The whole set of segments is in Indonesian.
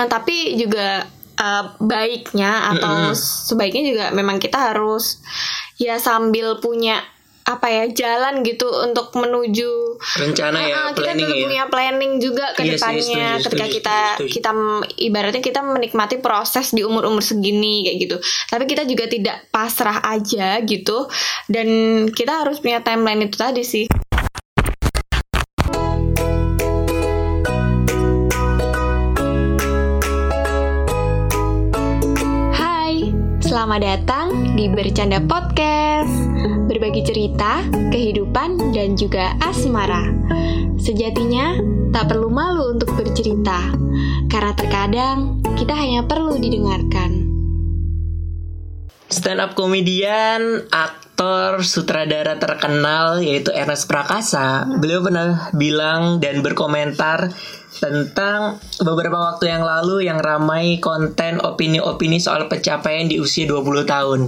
Eh, tapi juga eh, baiknya atau sebaiknya juga memang kita harus ya sambil punya apa ya jalan gitu untuk menuju rencana ya Ah, kita dulu ya punya planning juga ke Iya sih, depannya setuju, ketika setuju, kita setuju. kita ibaratnya kita menikmati proses di umur-umur segini kayak gitu. Tapi kita juga tidak pasrah aja gitu dan kita harus punya timeline itu tadi sih. Selamat datang di Bercanda Podcast. Berbagi cerita, kehidupan, dan juga asmara. Sejatinya, tak perlu malu untuk bercerita Karena terkadang, kita hanya perlu didengarkan. Stand up komedian aktor sutradara terkenal yaitu Ernest Prakasa beliau pernah bilang dan berkomentar tentang beberapa waktu yang lalu yang ramai konten opini-opini soal pencapaian di usia 20 tahun.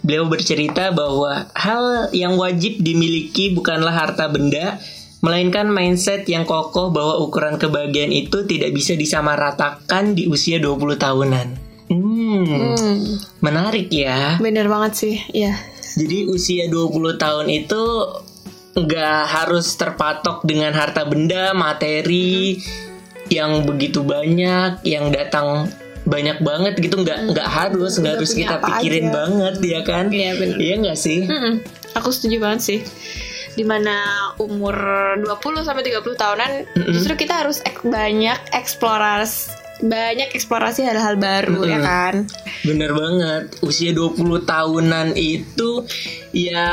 Beliau bercerita bahwa hal yang wajib dimiliki bukanlah harta benda, melainkan mindset yang kokoh bahwa ukuran kebahagiaan itu tidak bisa disamaratakan di usia 20 tahunan. Hmm, Hmm, menarik ya. bener banget sih, ya. Jadi usia 20 tahun itu nggak harus terpatok dengan harta benda, materi yang begitu banyak, yang datang banyak banget gitu nggak nggak harus nggak harus kita pikirin aja. banget ya kan Iya, bener. iya nggak sih Mm-mm, aku setuju banget sih. Di mana umur 20 sampai 30 tahunan justru kita harus ek- banyak eksplorasi banyak eksplorasi hal-hal baru ya Mm-mm. kan. bener banget usia 20 tahunan itu ya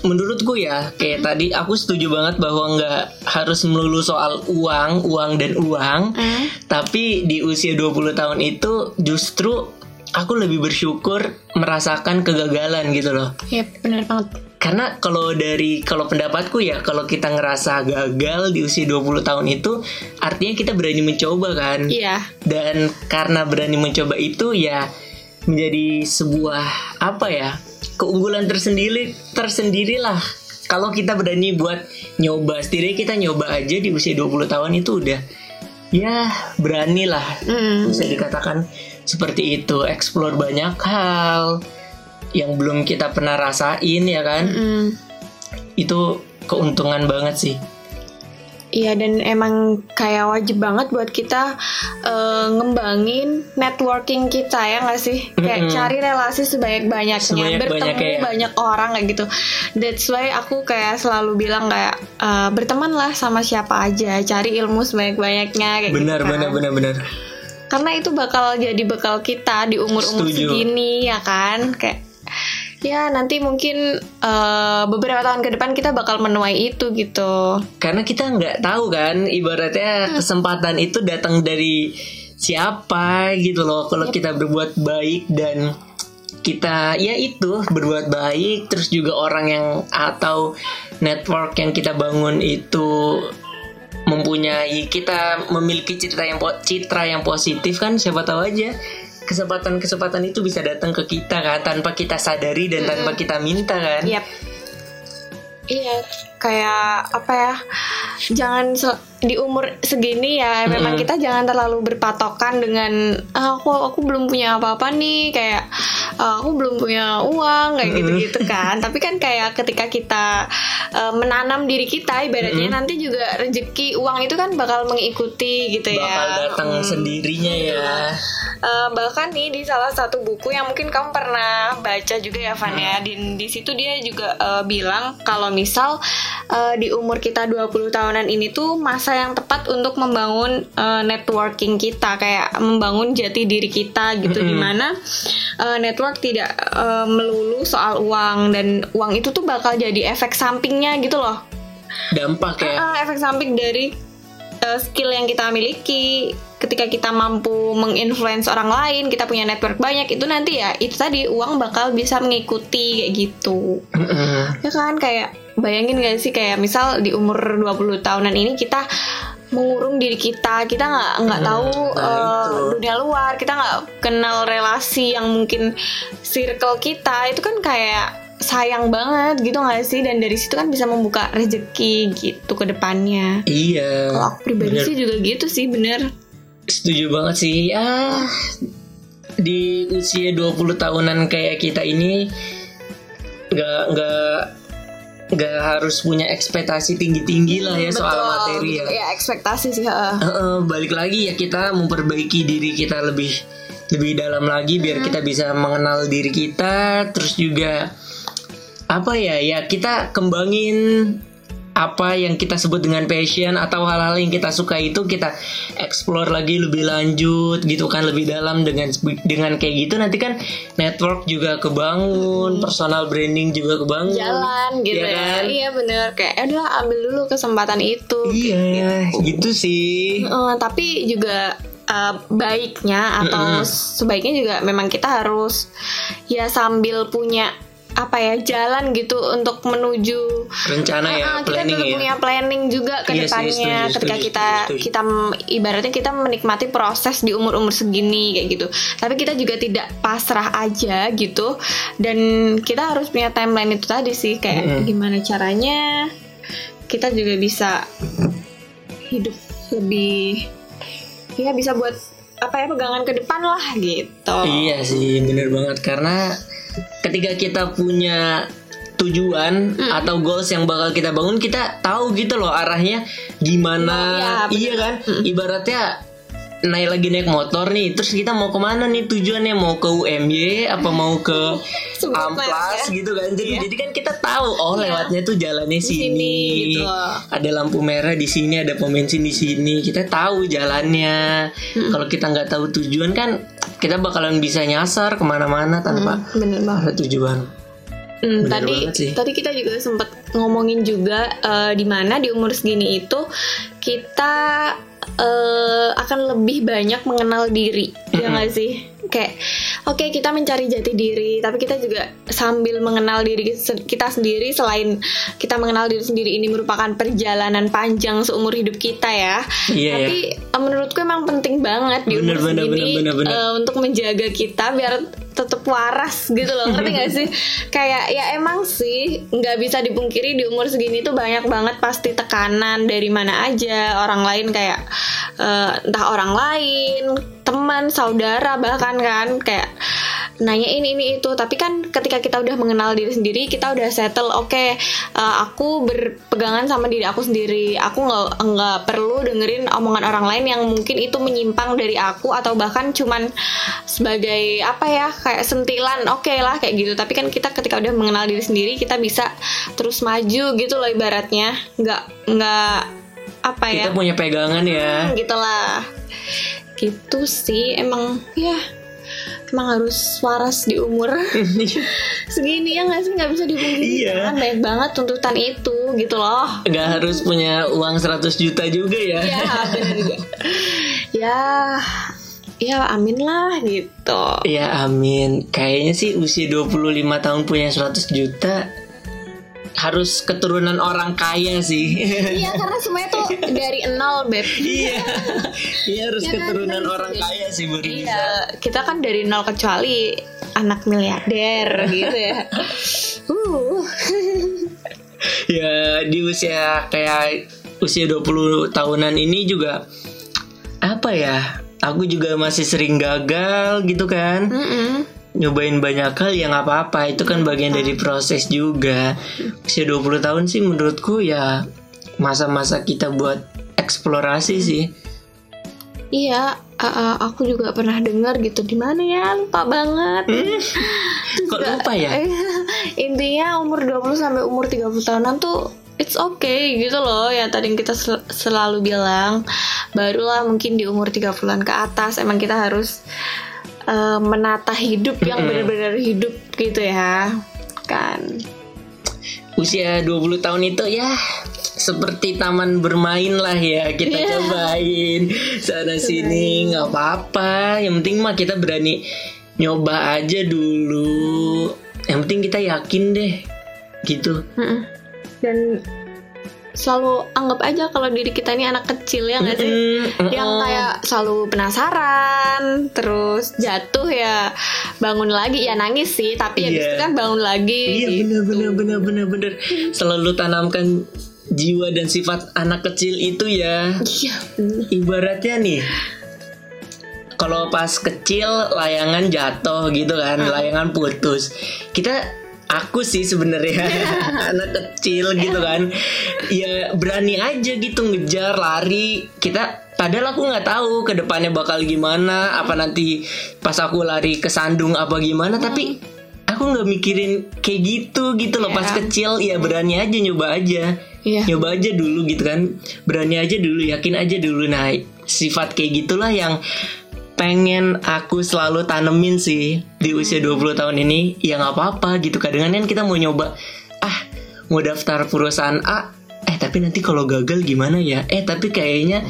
menurutku ya kayak tadi aku setuju banget bahwa nggak harus melulu soal uang uang dan uang Hmm. Tapi di usia 20 tahun itu justru aku lebih bersyukur merasakan kegagalan gitu loh. Iya, bener banget. Karena kalau dari kalau pendapatku ya kalau kita ngerasa gagal di usia 20 tahun itu artinya kita berani mencoba kan. Iya. Dan karena berani mencoba itu ya menjadi sebuah apa ya? keunggulan tersendiri tersendirilah. Kalau kita berani buat nyoba sendiri kita nyoba aja di usia 20 tahun itu udah ya berani lah Mm. bisa dikatakan seperti itu explore banyak hal yang belum kita pernah rasain ya kan Mm. itu keuntungan banget sih Iya dan emang kayak wajib banget buat kita eh, ngembangin networking kita ya nggak sih? Kayak Mm-mm. cari relasi sebanyak-banyaknya, Sebanyak-banyaknya bertemu ya. banyak orang kayak gitu. That's why aku kayak selalu bilang kayak eh, bertemanlah sama siapa aja, cari ilmu sebanyak-banyaknya kayak benar gitu kan. benar benar benar Karena itu bakal jadi bekal kita di umur-umur Setuju. segini ya kan? Kayak ya nanti mungkin eh, beberapa tahun ke depan kita bakal menuai itu gitu. karena kita nggak tahu kan ibaratnya kesempatan itu datang dari siapa gitu loh. Kalau kita berbuat baik dan kita ya itu berbuat baik terus juga orang yang atau network yang kita bangun itu mempunyai kita memiliki citra yang citra yang positif kan siapa tahu aja kesempatan-kesempatan itu bisa datang ke kita kan tanpa kita sadari dan tanpa kita minta kan? Yap. Iya, kayak apa ya? Jangan di umur segini ya, memang kita jangan terlalu berpatokan dengan "Ah, aku aku belum punya apa-apa nih, kayak "Ah, aku belum punya uang kayak gitu-gitu kan. Tapi kan kayak ketika kita eh, menanam diri kita, ibaratnya nanti juga rezeki uang itu kan bakal mengikuti gitu ya. bakal datang sendirinya ya Eh, bahkan nih di salah satu buku yang mungkin kamu pernah baca juga ya Van ya di, di situ dia juga eh, bilang kalau misal eh, di umur kita 20 tahunan ini tuh masa yang tepat untuk membangun eh, networking kita kayak membangun jati diri kita gitu. Di mana eh, network tidak eh, melulu soal uang dan uang itu tuh bakal jadi efek sampingnya gitu loh. Dampak ya Ah, efek samping dari uh, skill yang kita miliki. Ketika kita mampu menginfluence orang lain kita punya network banyak itu nanti ya itu tadi uang bakal bisa mengikuti kayak gitu. Ya kan kayak bayangin gak sih kayak misal di umur 20 tahunan ini kita mengurung diri kita kita nggak nggak tahu nah uh, dunia luar kita nggak kenal relasi yang mungkin circle kita itu kan kayak sayang banget gitu nggak sih? Dan dari situ kan bisa membuka rezeki gitu ke depannya. Iya kalau aku pribadi bener. sih juga gitu sih bener. Setuju banget sih. Ya di usia 20 tahunan kayak kita ini nggak nggak nggak harus punya ekspektasi tinggi tinggi lah ya soal Betul, materi ya. Ya ekspektasi sih. heeh. Heeh, balik lagi ya kita memperbaiki diri kita lebih lebih dalam lagi biar kita bisa mengenal diri kita terus juga apa ya ya kita kembangin apa yang kita sebut dengan passion atau hal-hal yang kita suka itu kita explore lagi lebih lanjut gitu kan lebih dalam dengan dengan kayak gitu. Nanti kan network juga kebangun personal branding juga kebangun. Jalan gitu Iya ya. kan? Iya bener. Kayak "Eh, udah ambil dulu kesempatan itu. iya gitu. sih. Eh, tapi juga eh, baiknya atau sebaiknya juga memang kita harus ya sambil punya apa ya jalan gitu untuk menuju rencana ya Ah, kita planning ya punya planning juga ke Iya sih, depannya setuju, ketika setuju, kita setuju. kita ibaratnya kita menikmati proses di umur-umur segini kayak gitu. Tapi kita juga tidak pasrah aja gitu dan kita harus punya timeline itu tadi sih kayak gimana caranya kita juga bisa hidup lebih ya bisa buat apa ya pegangan ke depan lah gitu. Iya sih, bener banget karena ketika kita punya tujuan atau goals yang bakal kita bangun, kita tahu gitu loh arahnya gimana. Oh, iya, bener. iya kan? Ibaratnya naik lagi naik motor nih, terus kita mau ke mana nih tujuannya mau ke UMY apa mau ke Amplas ya. gitu kan. Jadi jadi kan kita tahu oh lewatnya tuh jalannya sini. sini, gitu. Ada lampu merah di sini, ada pom bensin di sini. Kita tahu jalannya. Kalau kita nggak tahu tujuan kan kita bakalan bisa nyasar ke mana-mana tanpa Bener banget. ada tujuan. Hmm, Bener tadi tadi kita juga sempat ngomongin juga eh, di mana di umur segini itu kita eh, akan lebih banyak mengenal diri ya nggak sih kayak oke kita mencari jati diri tapi kita juga sambil mengenal diri kita sendiri selain kita mengenal diri sendiri ini merupakan perjalanan panjang seumur hidup kita ya Iya, tapi eh, menurutku emang penting banget di Bener, umur bener, segini bener, bener, bener. eh, untuk menjaga kita biar tetap waras gitu loh ngerti gak sih? Kayak ya emang sih nggak bisa dipungkiri di umur segini tuh banyak banget pasti tekanan dari mana aja. Orang lain kayak eh, entah orang lain teman saudara bahkan kan kayak nanya ini ini itu. Tapi kan ketika kita udah mengenal diri sendiri kita udah settle oke eh, aku berpegangan sama diri aku sendiri. Aku nggak nggak perlu dengerin omongan orang lain yang mungkin itu menyimpang dari aku atau bahkan cuman sebagai apa ya kayak sentilan oke lah kayak gitu. Tapi kan kita ketika udah mengenal diri sendiri kita bisa terus maju gitu loh ibaratnya. Nggak nggak apa ya. Kita punya pegangan ya. Hmm, gitulah gitu sih emang ya emang harus waras di umur. Segini ya nggak sih? Nggak bisa dipungkiri Iya. kan banyak banget tuntutan itu gitu loh. Nggak harus punya uang 100 juta juga ya. ya benar juga. Ya ya amin lah gitu. Ya amin. Kayaknya sih usia 25 tahun punya 100 juta harus keturunan orang kaya sih. iya karena semuanya tuh dari nol beb Iya. Iya harus Ya keturunan kan, orang kaya sih baru bisa. Iya, kita kan dari nol kecuali anak miliarder gitu ya. Uh. Ya di usia kayak usia 20 tahunan ini juga apa ya? Aku juga masih sering gagal gitu kan. Mm-mm. Nyobain banyak hal ya nggak apa-apa. Itu kan bagian dari proses juga. Usia 20 tahun sih menurutku ya masa-masa kita buat eksplorasi sih. Iya, uh, aku juga pernah dengar gitu di mana ya lupa banget. Terus Kok lupa ya? intinya umur 20 sampai umur 30 tahunan tuh it's okay gitu loh ya tadi yang kita sel- selalu bilang barulah mungkin di umur 30-an ke atas emang kita harus uh, menata hidup yang benar-benar hidup gitu ya kan? Usia 20 tahun itu ya seperti taman bermain lah ya kita Iya. cobain. Sana sini nggak apa-apa. Yang penting mah kita berani nyoba aja dulu. Yang penting kita yakin deh gitu. Dan selalu anggap aja kalau diri kita ini anak kecil ya nggak sih Mm-mm, yang kayak selalu penasaran terus jatuh ya bangun lagi ya nangis sih tapi habis Iya. itu kan bangun lagi iya gitu. bener bener bener bener bener selalu tanamkan jiwa dan sifat anak kecil itu ya iya bener. ibaratnya nih kalau pas kecil layangan jatuh gitu kan, layangan putus. Kita aku sih sebenarnya. Anak kecil gitu kan. Ya berani aja gitu ngejar lari. Kita padahal aku nggak tahu ke depannya bakal gimana apa nanti pas aku lari ke sandung apa gimana. Tapi aku nggak mikirin kayak gitu gitu loh. Pas Ya. kecil ya berani aja nyoba aja. Iya. nyoba aja dulu gitu kan. Berani aja dulu yakin aja dulu. Nah sifat kayak gitulah yang pengen aku selalu tanemin sih di usia 20 tahun ini ya nggak apa-apa gitu. Kadang kan kita mau nyoba ah mau daftar perusahaan A eh tapi nanti kalau gagal gimana ya? Eh tapi kayaknya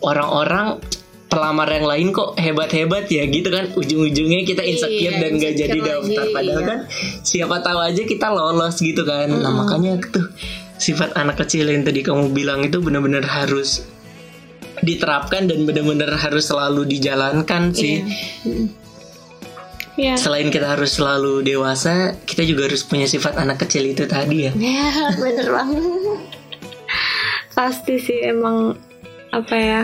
orang-orang pelamar yang lain kok hebat-hebat ya gitu kan. Ujung-ujungnya kita insecure Iya, dan nggak jadi daftar. Lagi, padahal iya. kan siapa tahu aja kita lolos gitu kan. Nah makanya tuh sifat anak kecil yang tadi kamu bilang itu benar-benar harus diterapkan dan benar-benar harus selalu dijalankan sih Iya. selain kita harus selalu dewasa kita juga harus punya sifat anak kecil itu tadi ya Ya, bener banget. Pasti sih emang apa ya?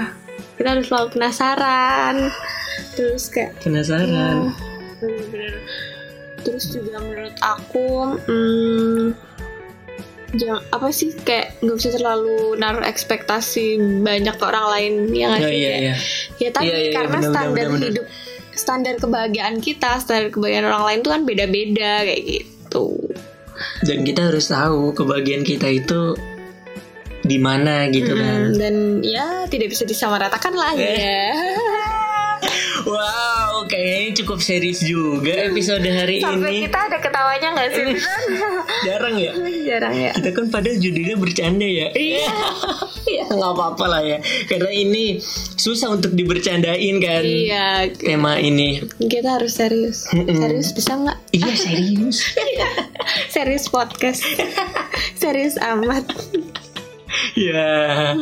Kita harus selalu penasaran. Terus kayak penasaran bener-bener. Terus juga menurut aku, hmm, jangan apa sih? Kayak nggak usah terlalu naruh ekspektasi banyak ke orang lain yang oh iya iya. ya tadi Iya, iya, iya, karena bener, standar bener, bener. hidup standar kebahagiaan kita standar kebahagiaan orang lain tuh kan beda-beda kayak gitu. Dan kita harus tahu kebahagiaan kita itu di mana gitu kan. Hmm, dan ya tidak bisa disamaratakan lah Eh. ya wow kayaknya cukup serius juga episode hari sampai ini. kita ada ketawanya nggak sih? Jarang ya? Jarang ya. Kita kan padahal judulnya bercanda ya. Iya. ya nggak apa-apa lah ya. Karena ini susah untuk dibercandain kan iya. tema ini. Kita harus serius. Mm-mm. serius bisa nggak? Iya serius. Serius podcast. Serius amat. Ya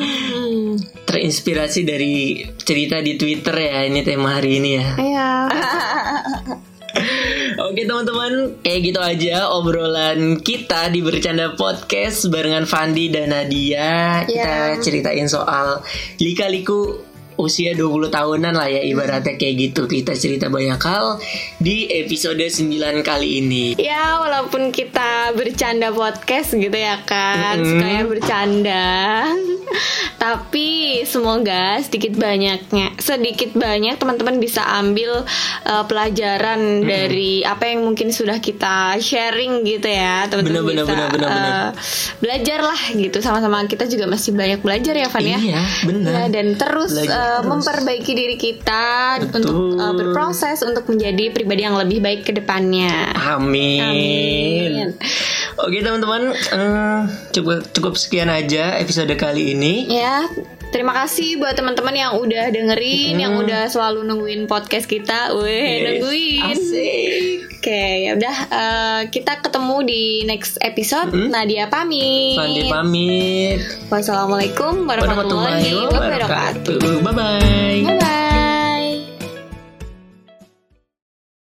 terinspirasi dari cerita di Twitter ya ini tema hari ini ya Iya. Oke teman-teman, kayak gitu aja obrolan kita di Bercanda Podcast barengan Fandi dan Nadia. Kita Ya. ceritain soal lika-liku usia 20 tahunan lah ya ibaratnya kayak gitu. Kita cerita banyak hal di episode 9 kali ini. Ya walaupun kita bercanda podcast gitu ya kan Mm-mm. Sukanya bercanda Tapi semoga sedikit banyaknya Sedikit banyak teman-teman bisa ambil uh, pelajaran dari apa yang mungkin sudah kita sharing gitu ya Teman-teman bisa bener, bener, bener. uh, belajar lah gitu Sama-sama kita juga masih banyak belajar ya Van ya Iya, benar. Ya, dan terus Belajar uh, terus. memperbaiki diri kita Betul. untuk uh, berproses untuk menjadi pribadi yang lebih baik ke depannya. Amin. Amin. Oke teman-teman, eh, cukup cukup sekian aja episode kali ini. Ya, terima kasih buat teman-teman yang udah dengerin, yang udah selalu nungguin podcast kita. Weh, Yes, nungguin. Asik. Oke, ya udah eh, kita ketemu di next episode. Nadia pamit. Fandi pamit. Wassalamualaikum warahmatullahi Warahmatullahi wabarakatuh. wabarakatuh. Bye bye. Bye bye.